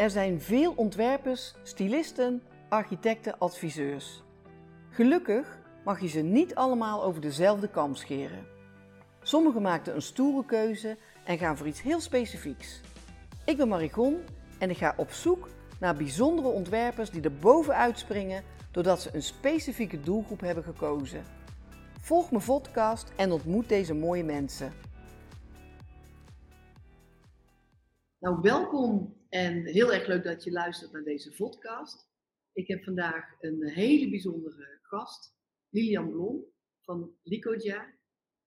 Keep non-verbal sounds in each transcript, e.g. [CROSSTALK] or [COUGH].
Er zijn veel ontwerpers, stylisten, architecten, adviseurs. Gelukkig mag je ze niet allemaal over dezelfde kam scheren. Sommigen maakten een stoere keuze en gaan voor iets heel specifieks. Ik ben Marigon en ik ga op zoek naar bijzondere ontwerpers die er bovenuit springen doordat ze een specifieke doelgroep hebben gekozen. Volg mijn podcast en ontmoet deze mooie mensen. Nou, welkom en heel erg leuk dat je luistert naar deze podcast. Ik heb vandaag een hele bijzondere gast, Lilian Blom van Licodia.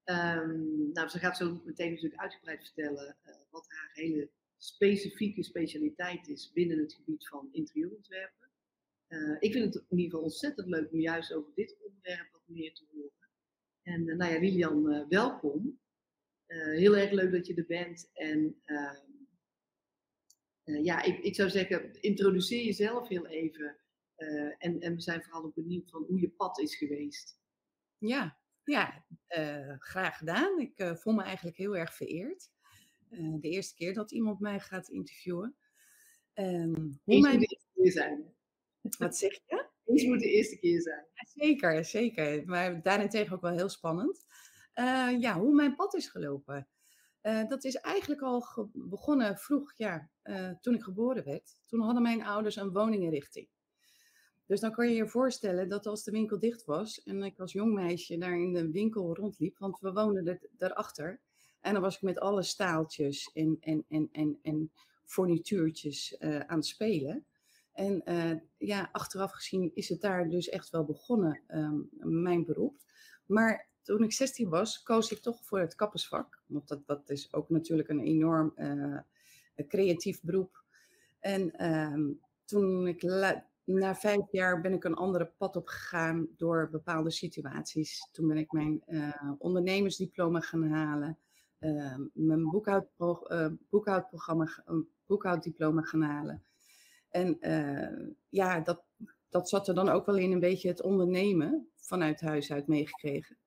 Um, nou, ze gaat zo meteen natuurlijk uitgebreid vertellen uh, wat haar hele specifieke specialiteit is binnen het gebied van interieurontwerpen. Uh, ik vind het in ieder geval ontzettend leuk om juist over dit onderwerp wat meer te horen. En uh, nou ja, Lilian, welkom. heel erg leuk dat je er bent. En ehm, ja, ik, ik zou zeggen, introduceer jezelf heel even. en, en we zijn vooral ook benieuwd van hoe je pad is geweest. Ja, ja, uh, graag gedaan. Ik voel me eigenlijk heel erg vereerd. De eerste keer dat iemand mij gaat interviewen. Um, hoe mijn... moet de eerste keer zijn. Wat zeg je? Eens moet de eerste keer zijn. Ja, zeker, zeker. Maar daarentegen ook wel heel spannend. ja, hoe mijn pad is gelopen. Dat is eigenlijk al begonnen vroeg, ja, toen ik geboren werd. Toen hadden mijn ouders een woninginrichting. Dus dan kan je je voorstellen dat als de winkel dicht was en ik als jong meisje daar in de winkel rondliep, want we woonden er, daarachter. En dan was ik met alle staaltjes en, en, en, en, en fornituurtjes uh, aan het spelen. En ja, achteraf gezien is het daar dus echt wel begonnen, um, mijn beroep. Maar toen ik 16 was, koos ik toch voor het kappersvak. Want dat, dat is ook natuurlijk een enorm uh, creatief beroep. En um, toen ik na vijf jaar ben ik een andere pad op gegaan door bepaalde situaties. Toen ben ik mijn uh, ondernemersdiploma gaan halen, uh, mijn uh, boekhoudprogramma, boekhouddiploma gaan halen. En ja, dat, dat zat er dan ook wel in een beetje het ondernemen vanuit huis uit meegekregen.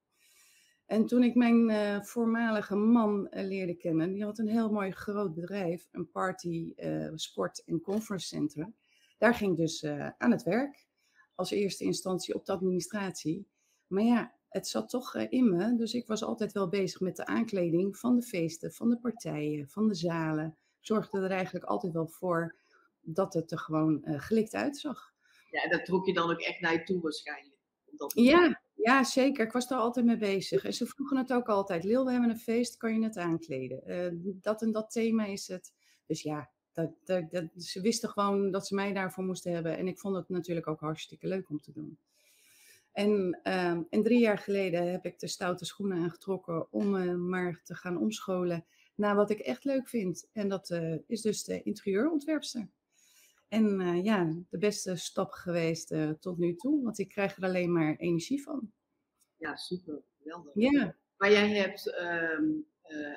En toen ik mijn voormalige man leerde kennen, die had een heel mooi groot bedrijf, een party, sport en conference center. Daar ging ik dus aan het werk. Als eerste instantie op de administratie. Maar ja, het zat toch in me. Dus ik was altijd wel bezig met de aankleding van de feesten, van de partijen, van de zalen. Zorgde er eigenlijk altijd wel voor dat het er gewoon gelikt uitzag. Ja, en dat trok je dan ook echt naar je toe waarschijnlijk. Ja, ja, zeker. Ik was daar altijd mee bezig. En ze vroegen het ook altijd. Lil, we hebben een feest, kan je het aankleden? dat en dat thema is het. Dus ja, dat, dat, ze wisten gewoon dat ze mij daarvoor moesten hebben. En ik vond het natuurlijk ook hartstikke leuk om te doen. En, en drie jaar geleden heb ik de stoute schoenen aangetrokken om uh, maar te gaan omscholen naar wat ik echt leuk vind. En dat uh, is dus de interieurontwerpster. En ja, de beste stap geweest tot nu toe, want ik krijg er alleen maar energie van. Ja, super. Geweldig. Ja. Maar jij hebt ehm,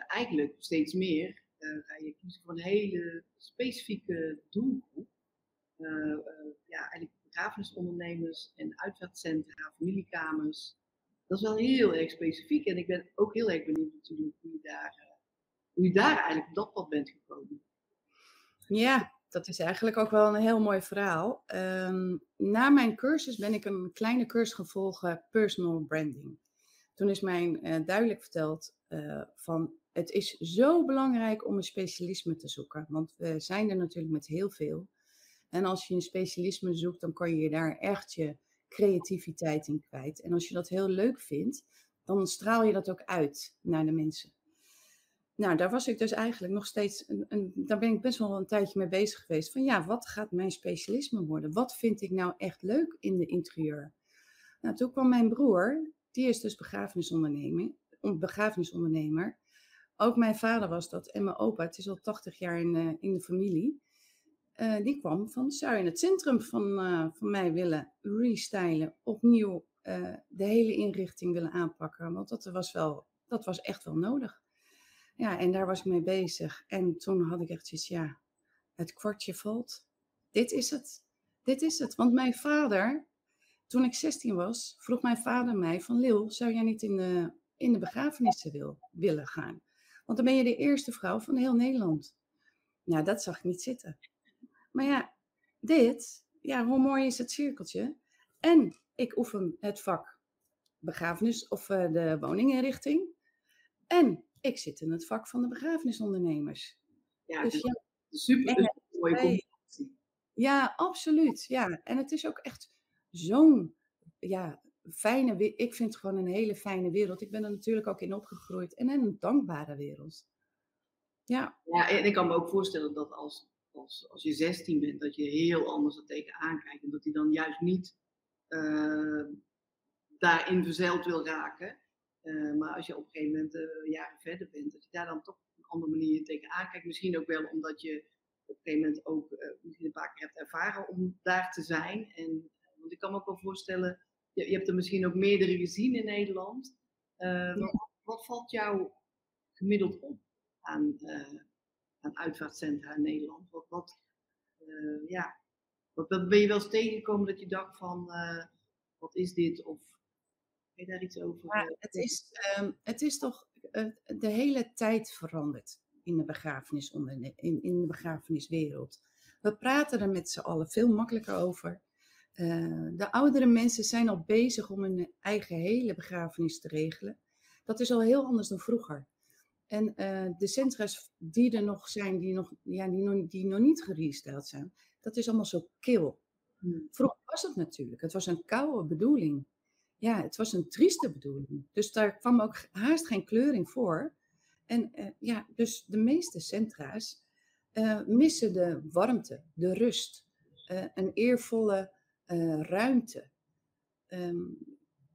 eigenlijk steeds meer uh, ga je kiezen voor een hele specifieke doelgroep. Uh, ja, eigenlijk begrafenisondernemers en uitvaartcentra, familiekamers. Dat is wel heel erg specifiek en ik ben ook heel erg benieuwd natuurlijk hoe je daar, hoe je daar eigenlijk op dat pad bent gekomen. Ja, dat is eigenlijk ook wel een heel mooi verhaal. Um, na mijn cursus ben ik een kleine cursus gevolgd, personal branding. Toen is mij uh, duidelijk verteld uh, van het is zo belangrijk om een specialisme te zoeken. Want we zijn er natuurlijk met heel veel. En als je een specialisme zoekt, dan kan je daar echt je creativiteit in kwijt. En als je dat heel leuk vindt, dan straal je dat ook uit naar de mensen. Nou, daar was ik dus eigenlijk nog steeds, een, een, daar ben ik best wel een tijdje mee bezig geweest. Van ja, wat gaat mijn specialisme worden? Wat vind ik nou echt leuk in de interieur? Nou, toen kwam mijn broer, die is dus begrafenisondernemer, begrafenisondernemer. Ook mijn vader was dat en mijn opa, het is al 80 jaar in, uh, in de familie. Uh, die kwam van, zou je het centrum van, uh, van mij willen restylen, opnieuw de hele inrichting willen aanpakken? Want dat was, wel, dat was echt wel nodig. Ja, en daar was ik mee bezig. En toen had ik echt zoiets, ja, het kwartje valt. Dit is het. Dit is het. Want mijn vader, toen ik 16 was, vroeg mijn vader mij van, Lil, zou jij niet in de, in de begrafenissen wil, willen gaan? Want dan ben je de eerste vrouw van heel Nederland. Nou, dat zag ik niet zitten. Maar ja, dit, ja, hoe mooi is het cirkeltje? En ik oefen het vak begrafenis of uh, de woninginrichting. En ik zit in het vak van de begrafenisondernemers. Ja, dus, ja, super mooie combinatie. Ja, absoluut. Ja, en het is ook echt zo'n ja, fijne, ik vind het gewoon een hele fijne wereld. Ik ben er natuurlijk ook in opgegroeid en een dankbare wereld. Ja. Ja, en ik kan me ook voorstellen dat als, als, als je 16 bent, dat je heel anders er tegenaan kijkt. En dat hij dan juist niet uh, daarin verzeild wil raken. Uh, maar als je op een gegeven moment uh, jaren verder bent, dat je daar dan toch op een andere manier tegenaan kijkt. Misschien ook wel omdat je op een gegeven moment ook misschien een paar keer hebt ervaren om daar te zijn. En, want ik kan me ook wel voorstellen, je, je hebt er misschien ook meerdere gezien in Nederland. Wat, wat, valt jou gemiddeld op aan, aan uitvaartcentra in Nederland? Wat, wat ja, wat, ben je wel eens tegengekomen dat je dacht van, wat is dit? Of je daar iets over? Ja, het, is, um, het is toch uh, de hele tijd veranderd in de, begrafenis in, in de begrafeniswereld. We praten er met z'n allen veel makkelijker over. Uh, de oudere mensen zijn al bezig om hun eigen hele begrafenis te regelen. Dat is al heel anders dan vroeger. En uh, de centra's die er nog zijn, die nog, ja, die nog, die nog niet geresteld zijn, dat is allemaal zo kil. Hmm. Vroeger was het natuurlijk. Het was een koude bedoeling ja, het was een trieste bedoeling. Dus daar kwam ook haast geen kleuring voor. En uh, ja, dus de meeste centra's uh, missen de warmte, de rust, uh, een eervolle ruimte. Um,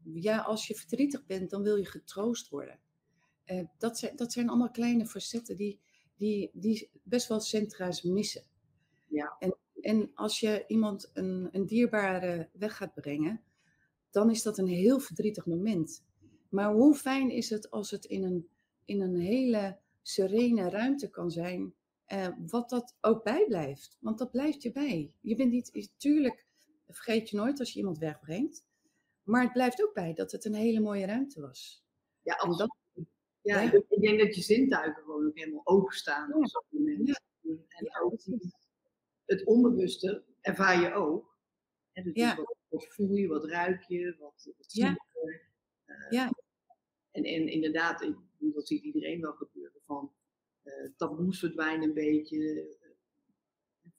ja, als je verdrietig bent, dan wil je getroost worden. dat, zijn, dat zijn allemaal kleine facetten die, die, die best wel centra's missen. Ja. En, en als je iemand een, een dierbare weg gaat brengen, dan is dat een heel verdrietig moment. Maar hoe fijn is het als het in een, in een hele serene ruimte kan zijn, eh, wat dat ook bijblijft. Want dat blijft je bij. Je bent niet, natuurlijk vergeet je nooit als je iemand wegbrengt, maar het blijft ook bij dat het een hele mooie ruimte was. Ja, dat, ja, ik denk dat je zintuigen gewoon ook helemaal openstaan ja. op zo'n moment. Ja. En ook het onbewuste ervaar je ook. En dus ja. Wat voel je, wat ruik je, wat, wat zie je. Uh, ja. En, en inderdaad, ik, dat ziet iedereen wel gebeuren. Van uh, taboes verdwijnen een beetje.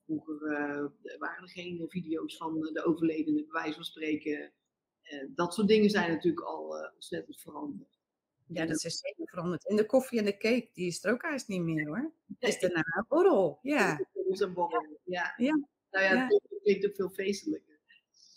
Vroeger uh, waren er geen video's van de overledene, bij wijze van spreken. dat soort dingen zijn natuurlijk al ontzettend veranderd. Ja, dat is zeker veranderd. En de koffie en de cake, die is er ook haast niet meer hoor. Het is daarna een borrel, ja. Het is een borrel, ja. ja. Nou ja, ja. het klinkt ook veel feestelijker.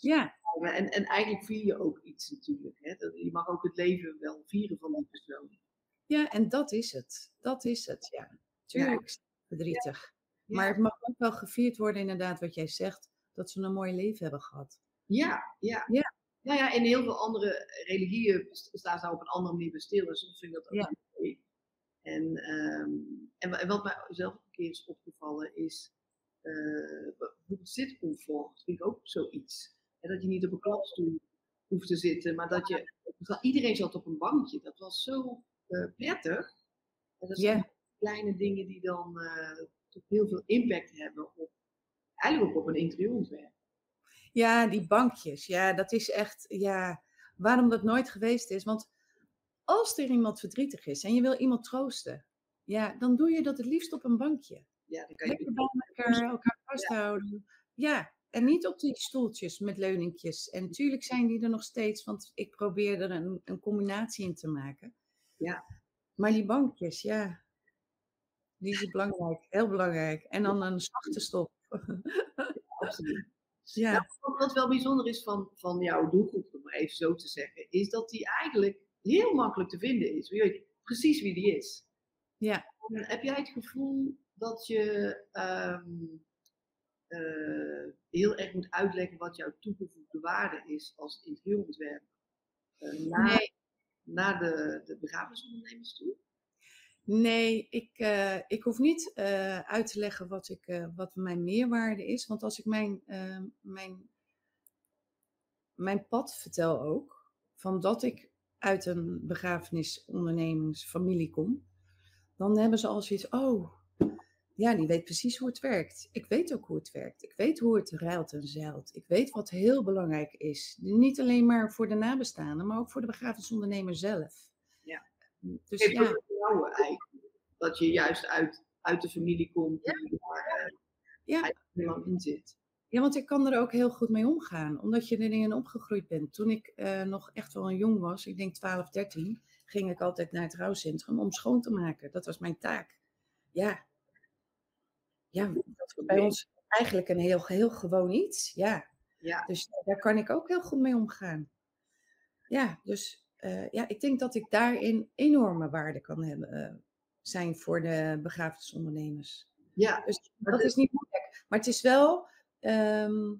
Ja. En, en eigenlijk vier je ook iets natuurlijk. Hè? Je mag ook het leven wel vieren van die persoon. Ja, en dat is het. Dat is het, ja. Tuurlijk verdrietig. Maar het mag ook wel gevierd worden, inderdaad, wat jij zegt, dat ze een mooi leven hebben gehad. Ja, ja. ja. Nou ja, in heel veel andere religieën staan ze op een andere manier bij stil. Dus soms vind ik dat ook ja. En, um, en, wat mij zelf een keer is opgevallen is, uh, bijvoorbeeld zitcomfort, vind ik ook zoiets. En dat je niet op een klapstoel hoeft te zitten, maar dat je. Iedereen zat op een bankje. Dat was zo uh, prettig. En dat zijn kleine dingen die dan uh, toch heel veel impact hebben op. Eigenlijk ook op een interieurontwerp. Ja, die bankjes. Ja, dat is echt. Ja, waarom dat nooit geweest is. Want als er iemand verdrietig is en je wil iemand troosten, ja, dan doe je dat het liefst op een bankje. Ja, dan kan je Lekker bij elkaar, elkaar vasthouden. Ja. ja. En niet op die stoeltjes met leuningjes. En natuurlijk zijn die er nog steeds, want ik probeer er een, een combinatie in te maken. Ja. Maar die bankjes, ja, die is belangrijk, heel belangrijk. En dan een zachte stop. Absoluut. [LAUGHS] Ja. Nou, wat wel bijzonder is van, van jouw doelgroep, om maar even zo te zeggen, is dat die eigenlijk heel makkelijk te vinden is. Weet precies wie die is. Ja. heb jij het gevoel dat je um, uh, heel erg moet uitleggen wat jouw toegevoegde waarde is als interieurontwerper uh, naar, nee. naar de, de begrafenisondernemers toe? Nee, ik, uh, ik hoef niet uit te leggen wat, ik, wat mijn meerwaarde is. Want als ik mijn, mijn, mijn pad vertel ook, van dat ik uit een begrafenisondernemingsfamilie kom, dan hebben ze al zoiets, oh, Ja, die weet precies hoe het werkt. Ik weet ook hoe het werkt. Ik weet hoe het ruilt en zeilt. Ik weet wat heel belangrijk is. Niet alleen maar voor de nabestaanden, maar ook voor de begrafenisondernemer zelf. Ja. Dus Geeft ook ja, vertrouwen eigenlijk. Dat je juist uit, uit de familie komt die daar eh, ja. helemaal in zit. Ja, want ik kan er ook heel goed mee omgaan, omdat je erin opgegroeid bent. Toen ik eh, nog echt wel een jong was, ik denk 12, 13, ging ik altijd naar het rouwcentrum om schoon te maken. Dat was mijn taak. Ja, ja dat was bij ons eigenlijk een heel, heel gewoon iets. Ja, Ja, dus daar kan ik ook heel goed mee omgaan. Ja, dus eh, ja, ik denk dat ik daarin enorme waarde kan hebben, eh, zijn voor de begrafenisondernemers. ja, Dus dat is niet moeilijk. Maar het is wel, ehm,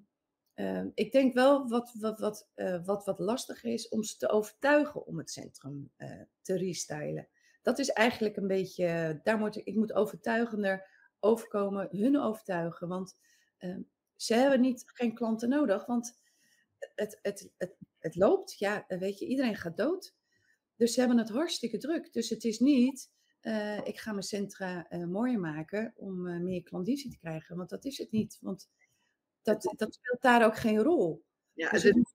ehm, ik denk wel wat wat, wat, eh, wat wat lastiger is om ze te overtuigen om het centrum eh, te restylen. Dat is eigenlijk een beetje, daar moet ik, ik moet overtuigender overkomen, hun overtuigen. Want ehm, ze hebben niet, geen klanten nodig, want het, het, het, het loopt. Ja, weet je, iedereen gaat dood. Dus ze hebben het hartstikke druk. Dus het is niet, eh, ik ga mijn centra eh, mooier maken om eh, meer klandizie te krijgen. Want dat is het niet. Want dat, dat speelt daar ook geen rol. ja. Dus het is,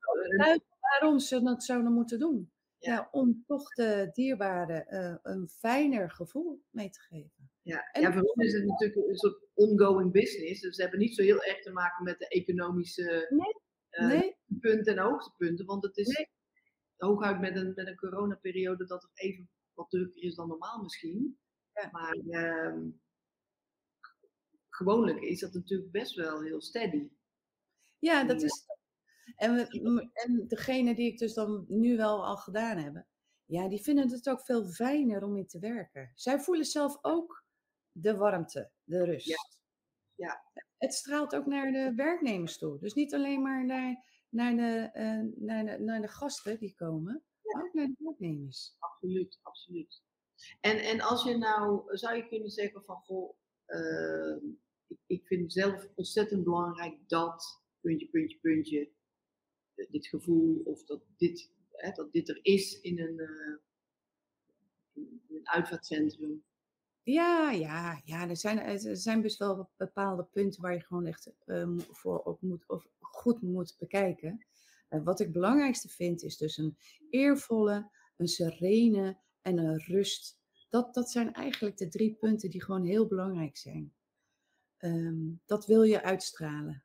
waarom ze dat zouden moeten doen. Ja. Ja. om toch de dierbaren een fijner gevoel mee te geven. Ja. en- ja, voor ons is het natuurlijk een soort ongoing business. Dus ze hebben niet zo heel erg te maken met de economische Nee, eh, nee, punten en hoogtepunten. Want het is Nee. hooguit met een, met een coronaperiode dat het even wat drukker is dan normaal misschien. Ja. Maar ehm, gewoonlijk is dat natuurlijk best wel heel steady. ja, dat is. En, we, en degene die ik dus dan nu wel al gedaan heb, ja, die vinden het ook veel fijner om in te werken. Zij voelen zelf ook de warmte, de rust. Ja. Ja. Het straalt ook naar de werknemers toe. Dus niet alleen maar naar, naar, de, eh, naar, de, naar de gasten die komen, maar ook naar de werknemers. Absoluut, absoluut. En, en als je nou, zou je kunnen zeggen van, goh, ehm, ik, ik vind zelf ontzettend belangrijk dat, puntje, puntje, puntje, dit gevoel of dat dit, hè, dat dit er is in een, eh, in een uitvaartcentrum. Ja, ja, ja. Er zijn, er zijn best wel bepaalde punten waar je gewoon echt eh, voor op moet, of goed moet bekijken. Eh, wat ik het belangrijkste vind is dus een eervolle, een serene en een rust. Dat, dat zijn eigenlijk de drie punten die gewoon heel belangrijk zijn. Ehm, dat wil je uitstralen.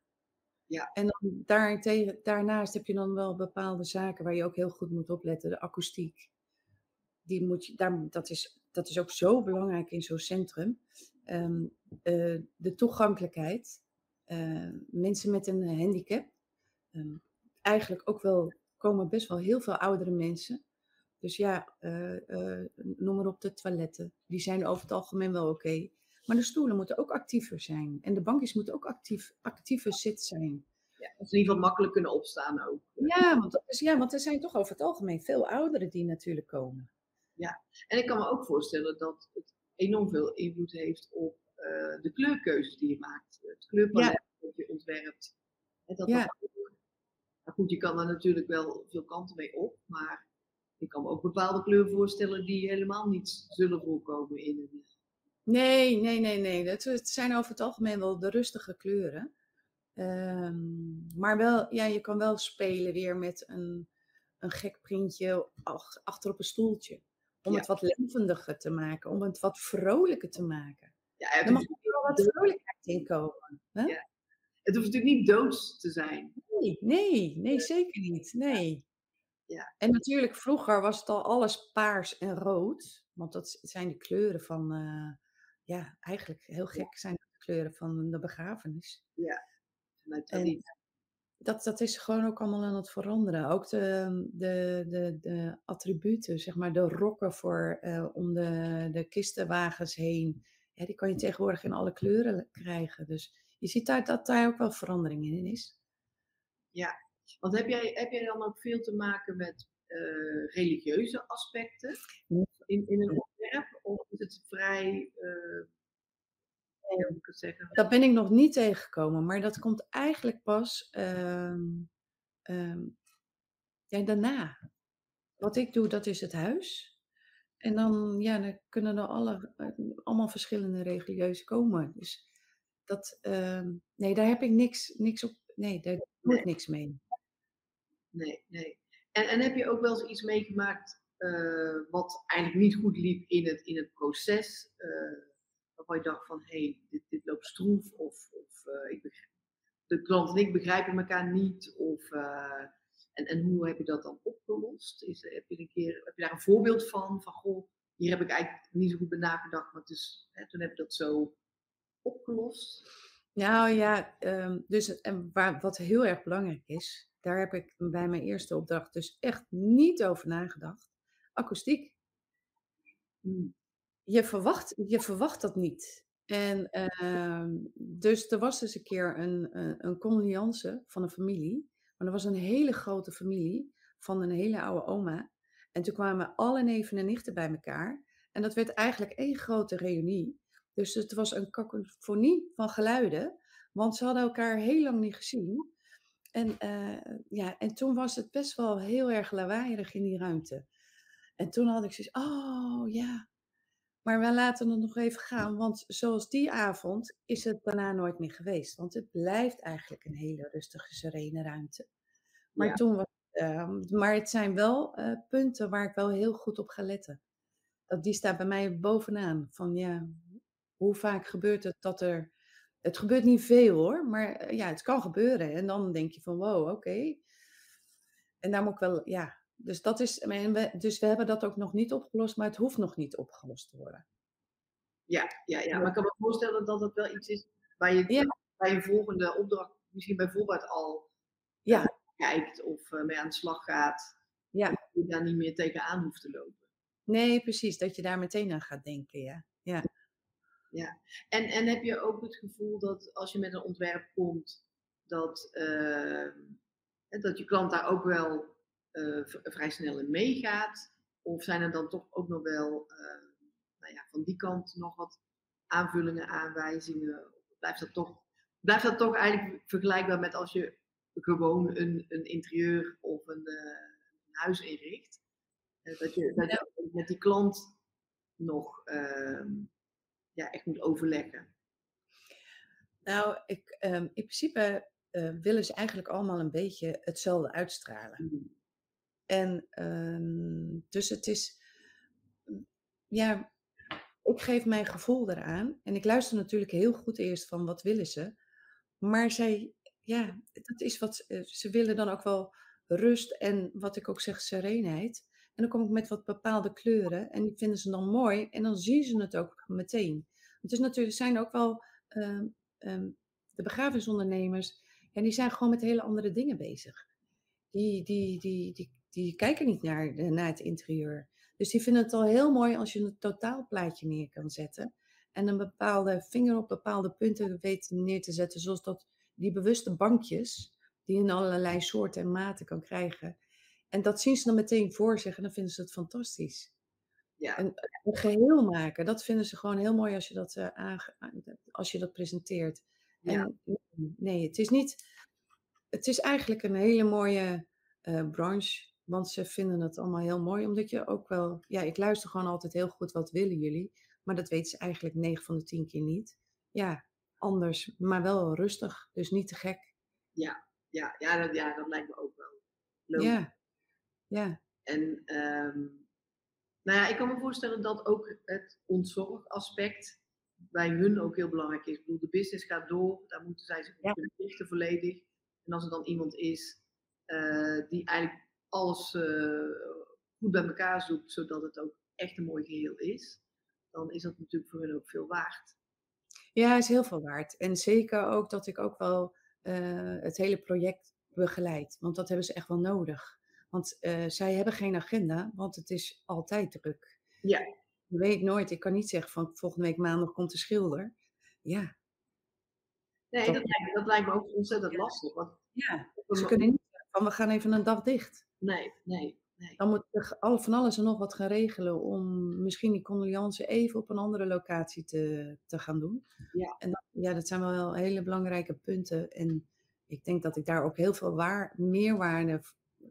Ja. En dan daartegen, daarnaast heb je dan wel bepaalde zaken waar je ook heel goed moet opletten. De akoestiek. Die moet je, daar, dat, is, dat is ook zo belangrijk in zo'n centrum. Ehm, eh, de toegankelijkheid. Eh, mensen met een handicap. Ehm, eigenlijk ook wel, komen best wel heel veel oudere mensen. Dus ja, eh, noem maar op de toiletten. Die zijn over het algemeen wel oké. Maar de stoelen moeten ook actiever zijn. En de bankjes moeten ook actief, actieve zit zijn. Ja, of in ieder geval makkelijk kunnen opstaan ook. Ja want, ja, want er zijn toch over het algemeen veel ouderen die natuurlijk komen. En ik kan me ook voorstellen dat het enorm veel invloed heeft op eh, de kleurkeuzes die je maakt. Het kleurpalet dat je ontwerpt. En dat Ja. dat maar goed, je kan er natuurlijk wel veel kanten mee op, maar ik kan me ook bepaalde kleuren voorstellen die helemaal niet zullen voorkomen in een. Nee, nee, nee, nee. Het, zijn over het algemeen wel de rustige kleuren. Ehm, maar wel, ja, je kan wel spelen weer met een, een gek printje ach- achter op een stoeltje. Om Ja. het wat levendiger te maken, om het wat vrolijker te maken. Ja, Er mag ook wel wat vrolijkheid in komen. Hè? Ja. het hoeft natuurlijk niet doods te zijn. Nee, nee, nee, zeker niet. Nee. Ja. En natuurlijk, vroeger was het al alles paars en rood. Want dat zijn de kleuren van, eh, ja, eigenlijk heel gek zijn de kleuren van de begrafenis. Vanuit En traditie. Dat, dat is gewoon ook allemaal aan het veranderen. Ook de, de, de, de attributen, zeg maar, de rokken voor, eh, om de, de kistenwagens heen. Ja, die kan je tegenwoordig in alle kleuren krijgen. Dus je ziet daar, dat daar ook wel verandering in is. Want heb jij, heb jij dan ook veel te maken met eh, religieuze aspecten Ja. in, in een ontwerp? Of is het vrij, eh Dat ben ik nog niet tegengekomen, maar dat komt eigenlijk pas ehm, ehm, ja, daarna. Wat ik doe, dat is het huis. En dan, ja, dan kunnen er alle, eh, allemaal verschillende religieuze komen. Dus dat, ehm, nee, daar heb ik niks, niks op. Nee, daar doe ik Nee. niks mee. Nee, nee. En, en heb je ook wel eens iets meegemaakt eh, wat eigenlijk niet goed liep in het, in het proces? Je dacht van, hé, hey, dit, dit loopt stroef of, of eh, ik begrijp, de klant en ik begrijpen elkaar niet. Of, eh, en, en hoe heb je dat dan opgelost? Is, heb, je een keer, heb je daar een voorbeeld van? Van, goh, hier heb ik eigenlijk niet zo goed bij nagedacht, maar is, hè, toen heb je dat zo opgelost. Nou ja, ehm, dus en waar, wat heel erg belangrijk is, daar heb ik bij mijn eerste opdracht dus echt niet over nagedacht. Akoestiek. Hmm. Je verwacht, je verwacht dat niet. En ehm, dus er was dus een keer een, een, van een familie. Maar dat was een hele grote familie van een hele oude oma. En toen kwamen alle neven en nichten bij elkaar. En dat werd eigenlijk één grote reunie. Dus het was een kakofonie van geluiden. Want ze hadden elkaar heel lang niet gezien. En, eh, ja, en toen was het best wel heel erg lawaaierig in die ruimte. En toen had ik zoiets, oh ja, maar we laten het nog even gaan, want zoals die avond is het daarna nooit meer geweest. Want het blijft eigenlijk een hele rustige, serene ruimte. Maar Ja. toen was ehm, maar het zijn wel eh, punten waar ik wel heel goed op ga letten. Dat die staat bij mij bovenaan. Van ja, hoe vaak gebeurt het dat er. Het gebeurt niet veel hoor, maar eh, ja, het kan gebeuren. En dan denk je van wow, oké. En daar moet ik wel, ja. Dus dat is, dus we hebben dat ook nog niet opgelost, maar het hoeft nog niet opgelost te worden. Ja, ja, ja, maar ik kan me voorstellen dat het wel iets is waar je Ja. bij je volgende opdracht misschien bijvoorbeeld al Ja. eh, kijkt of eh, mee aan de slag gaat. Ja. Dat je daar niet meer tegenaan hoeft te lopen. Nee, precies. Dat je daar meteen aan gaat denken, ja. Ja. En, en heb je ook het gevoel dat als je met een ontwerp komt, dat, eh, dat je klant daar ook wel eh, vrij snel in meegaat? Of zijn er dan toch ook nog wel eh, nou ja, van die kant nog wat aanvullingen, aanwijzingen? Blijft dat toch, blijft dat toch eigenlijk vergelijkbaar met als je gewoon een, een interieur of een, eh, een huis inricht? Eh, dat, je, dat je met die klant nog ehm, ja, echt moet overleggen. Nou, ik, ehm, in principe willen ze eigenlijk allemaal een beetje hetzelfde uitstralen. Mm. En ehm, dus het is, ja, ik geef mijn gevoel eraan. En ik luister natuurlijk heel goed eerst van wat willen ze. Maar zij, ja, dat is wat, ze- ze willen dan ook wel rust en wat ik ook zeg, serenheid. En dan kom ik met wat bepaalde kleuren en die vinden ze dan mooi en dan zien ze het ook meteen. Het is natuurlijk, zijn ook wel ehm, ehm, de begrafenisondernemers, en die zijn gewoon met hele andere dingen bezig. Die, die, die, die, die kijken niet naar, de- naar het interieur. Dus die vinden het al heel mooi als je een totaalplaatje neer kan zetten. En een bepaalde vinger op bepaalde punten weet neer te zetten. Zoals dat, die bewuste bankjes, die je in allerlei soorten en maten kan krijgen. En dat zien ze dan meteen voor zich en dan vinden ze het fantastisch. Ja. En een geheel maken, dat vinden ze gewoon heel mooi als je dat, aange- als je dat presenteert. Ja. En nee, het is niet. Het is eigenlijk een hele mooie eh, branche. Want ze vinden het allemaal heel mooi. Omdat je ook wel. Ja, ik luister gewoon altijd heel goed. Wat willen jullie? Maar dat weten ze eigenlijk 9 van de 10 keer niet. Ja, anders, maar wel rustig. Dus niet te gek. Ja, ja, ja, dat, ja, dat lijkt me ook wel. Logisch. Ja, ja, En ehm, nou ja, ik kan me voorstellen dat ook het ontzorgaspect bij hun ook heel belangrijk is. Ik bedoel, de business gaat door, daar moeten zij zich op kunnen richten volledig. En als er dan iemand is eh, die eigenlijk alles eh, goed bij elkaar zoekt, zodat het ook echt een mooi geheel is, dan is dat natuurlijk voor hun ook veel waard. ja, is heel veel waard. En zeker ook dat ik ook wel eh, het hele project begeleid. Want dat hebben ze echt wel nodig. Want eh, zij hebben geen agenda, want het is altijd druk. Ja. Je weet nooit, ik kan niet zeggen van volgende week maandag komt de schilder. Ja, Nee, Dat- dat lijkt, dat lijkt me ook ontzettend lastig. Want ja. ze kunnen niet zeggen van we gaan even een dag dicht. Nee, nee, nee. Dan moet al- van alles en nog wat gaan regelen om misschien die condoleance even op een andere locatie te, te gaan doen. Ja. En dat, ja, dat zijn wel hele belangrijke punten. En ik denk dat ik daar ook heel veel waar, meerwaarde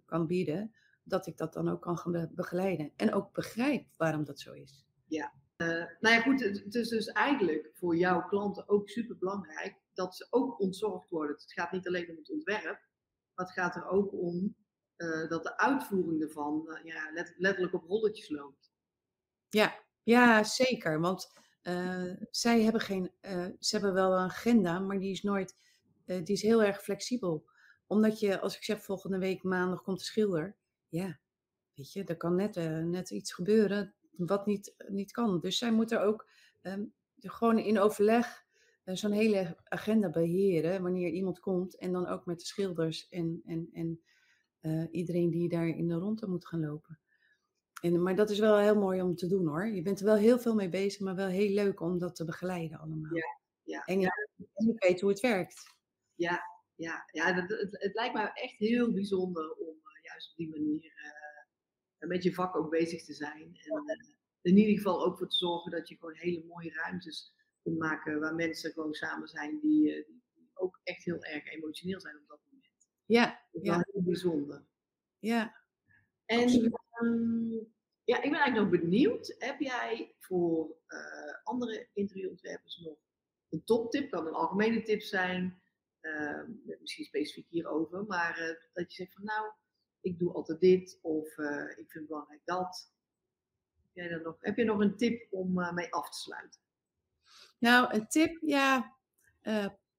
kan bieden dat ik dat dan ook kan gaan begeleiden. En ook begrijp waarom dat zo is. Ja, uh, nou ja, goed. Het is dus eigenlijk voor jouw klanten ook super belangrijk dat ze ook ontzorgd worden. Het gaat niet alleen om het ontwerp, maar het gaat er ook om uh, dat de uitvoering ervan uh, ja, let, letterlijk op rolletjes loopt. Ja, ja zeker. Want uh, zij hebben geen, ze hebben wel een agenda, maar die is nooit, die is heel erg flexibel. Omdat je, als ik zeg volgende week maandag komt de schilder, ja, weet je, er kan net, net iets gebeuren wat niet, niet kan. Dus zij moeten ook um, gewoon in overleg zo'n hele agenda beheren wanneer iemand komt. En dan ook met de schilders en, en, en uh, iedereen die daar in de ronde moet gaan lopen. En, maar dat is wel heel mooi om te doen hoor. Je bent er wel heel veel mee bezig, maar wel heel leuk om dat te begeleiden allemaal. Ja, ja, en, ja. je weet hoe het werkt. Ja, ja, ja dat, het, het lijkt me echt heel bijzonder om uh, juist op die manier uh, met je vak ook bezig te zijn. En in ieder geval ook voor te zorgen dat je gewoon hele mooie ruimtes kunt maken waar mensen gewoon samen zijn die, die ook echt heel erg emotioneel zijn op dat moment. Ja, ja. Bijzonder. Ja. En um, ja, ik ben eigenlijk nog benieuwd. Heb jij voor uh, andere interieurontwerpers nog een toptip? Kan een algemene tip zijn, uh, misschien specifiek hierover, maar uh, dat je zegt van nou, ik doe altijd dit of uh, ik vind het belangrijk dat. Heb, jij dan nog, heb je nog een tip om mee af te sluiten? Nou, een tip, ja,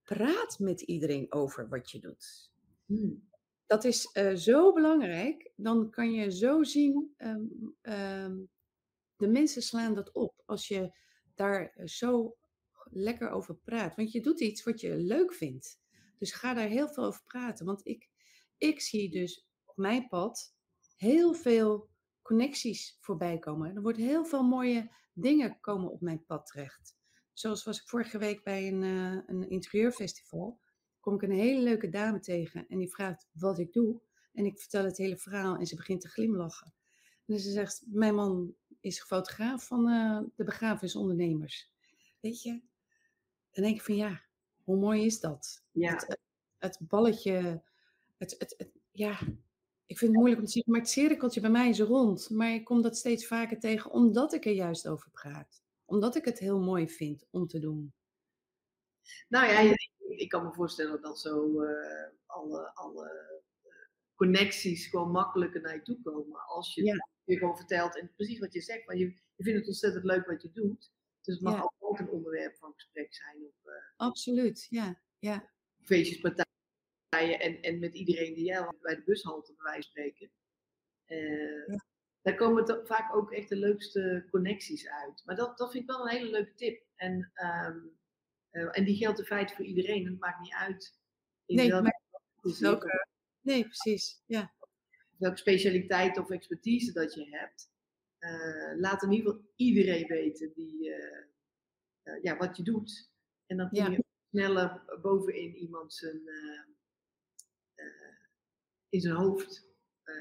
praat met iedereen over wat je doet. Hmm. Dat is uh, zo belangrijk. Dan kan je zo zien, um, um, de mensen slaan dat op als je daar zo lekker over praat. Want je doet iets wat je leuk vindt. Dus ga daar heel veel over praten. Want ik, ik zie dus op mijn pad heel veel connecties voorbij komen. Er worden heel veel mooie dingen komen op mijn pad terecht. Zoals was ik vorige week bij een, uh, een interieurfestival. Kom ik een hele leuke dame tegen en die vraagt wat ik doe. En ik vertel het hele verhaal en ze begint te glimlachen. En ze zegt, mijn man is fotograaf van uh, de begrafenisondernemers. Weet je? Dan denk ik van ja, hoe mooi is dat? Ja. Het, het, het balletje, het, het, het, ja, ik vind het moeilijk om te zeggen, maar het cirkeltje bij mij is rond. Maar ik kom dat steeds vaker tegen, omdat ik er juist over praat. Omdat ik het heel mooi vind om te doen. Nou ja, ik kan me voorstellen dat zo uh, alle, alle uh, connecties gewoon makkelijker naar je toe komen. Als je Ja. je gewoon vertelt en precies wat je zegt. Maar je, je vindt het ontzettend leuk wat je doet. Dus het mag Ja. altijd een onderwerp van gesprek zijn op uh, Absoluut, ja. ja. feestjes, partijen en, en met iedereen die jij bij de bushalte bij wijze van spreken. Uh, Ja. Daar komen vaak ook echt de leukste connecties uit. Maar dat, dat vind ik wel een hele leuke tip. En, ehm, uh, en die geldt in feite voor iedereen. Het maakt niet uit in Nee, welke, maar welke- Nee, precies. Ja. welke specialiteit of expertise dat je hebt. Uh, laat in ieder geval iedereen weten die, uh, ja, wat je doet. En dan kom Ja. je sneller bovenin iemand zijn, in zijn hoofd.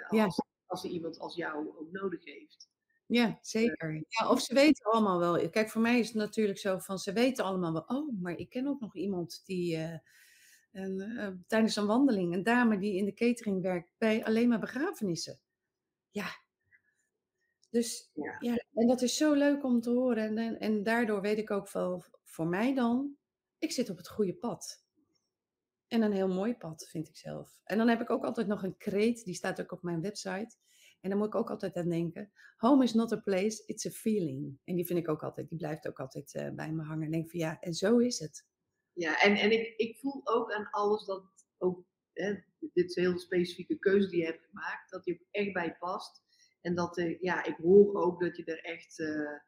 Ja. als, als er iemand als jou ook nodig heeft. Ja, zeker. Ja, of ze weten allemaal wel. Kijk, voor mij is het natuurlijk zo van ze weten allemaal wel. Oh, maar ik ken ook nog iemand die uh, een, uh, tijdens een wandeling, een dame die in de catering werkt bij alleen maar begrafenissen. Ja. Dus Ja. ja, en dat is zo leuk om te horen. En, en, en daardoor weet ik ook wel, voor mij dan, ik zit op het goede pad. En een heel mooi pad, vind ik zelf. En dan heb ik ook altijd nog een kreet, die staat ook op mijn website. En dan moet ik ook altijd aan denken. Home is not a place, it's a feeling. En die vind ik ook altijd, die blijft ook altijd uh, bij me hangen. En denk van ja, en zo is het. Ja, en, en ik, ik voel ook aan alles dat ook, hè, dit is heel specifieke keuze die je hebt gemaakt, dat die echt bij past. En dat, uh, ja, ik hoor ook dat je er echt, uh,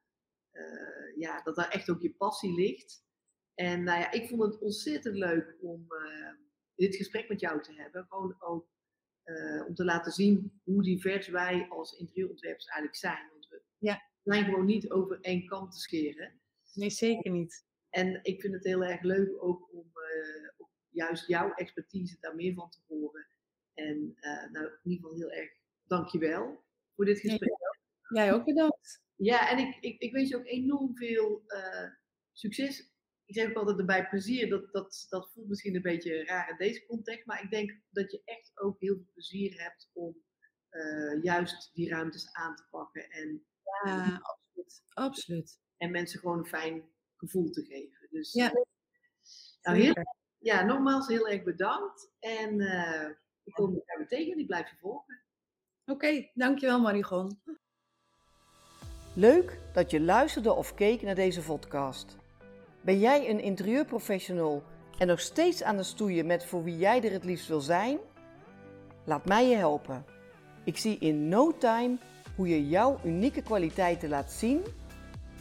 ja, dat daar echt ook je passie ligt. En nou ja, ik vond het ontzettend leuk om dit gesprek met jou te hebben. Gewoon ook uh, om te laten zien hoe divers wij als interieurontwerpers eigenlijk zijn. Want we ja. zijn gewoon niet over één kant te scheren. Nee, zeker niet. En ik vind het heel erg leuk ook om uh, op juist jouw expertise daar meer van te horen. En uh, nou, in ieder geval heel erg dankjewel voor dit gesprek. Nee, jij ook bedankt. Ja, en ik, ik, ik wens je ook enorm veel succes ik zeg ook altijd erbij plezier, dat, dat, dat voelt misschien een beetje raar in deze context, maar ik denk dat je echt ook heel veel plezier hebt om eh, juist die ruimtes aan te pakken en, Ja, absoluut. Absoluut. en mensen gewoon een fijn gevoel te geven. Dus Ja. nou, heel, Zeker. ja, nogmaals heel erg bedankt. En eh, ik kom elkaar weer tegen en ik blijf je volgen. Oké, dankjewel Marigon. Leuk dat je luisterde of keek naar deze podcast. Ben jij een interieurprofessional en nog steeds aan het stoeien met voor wie jij er het liefst wil zijn? Laat mij je helpen. Ik zie in no time hoe je jouw unieke kwaliteiten laat zien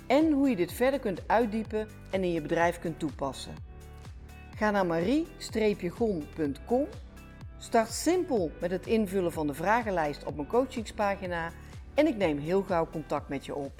en hoe je dit verder kunt uitdiepen en in je bedrijf kunt toepassen. Ga naar marie-gon.com. Start simpel met het invullen van de vragenlijst op mijn coachingspagina en ik neem heel gauw contact met je op.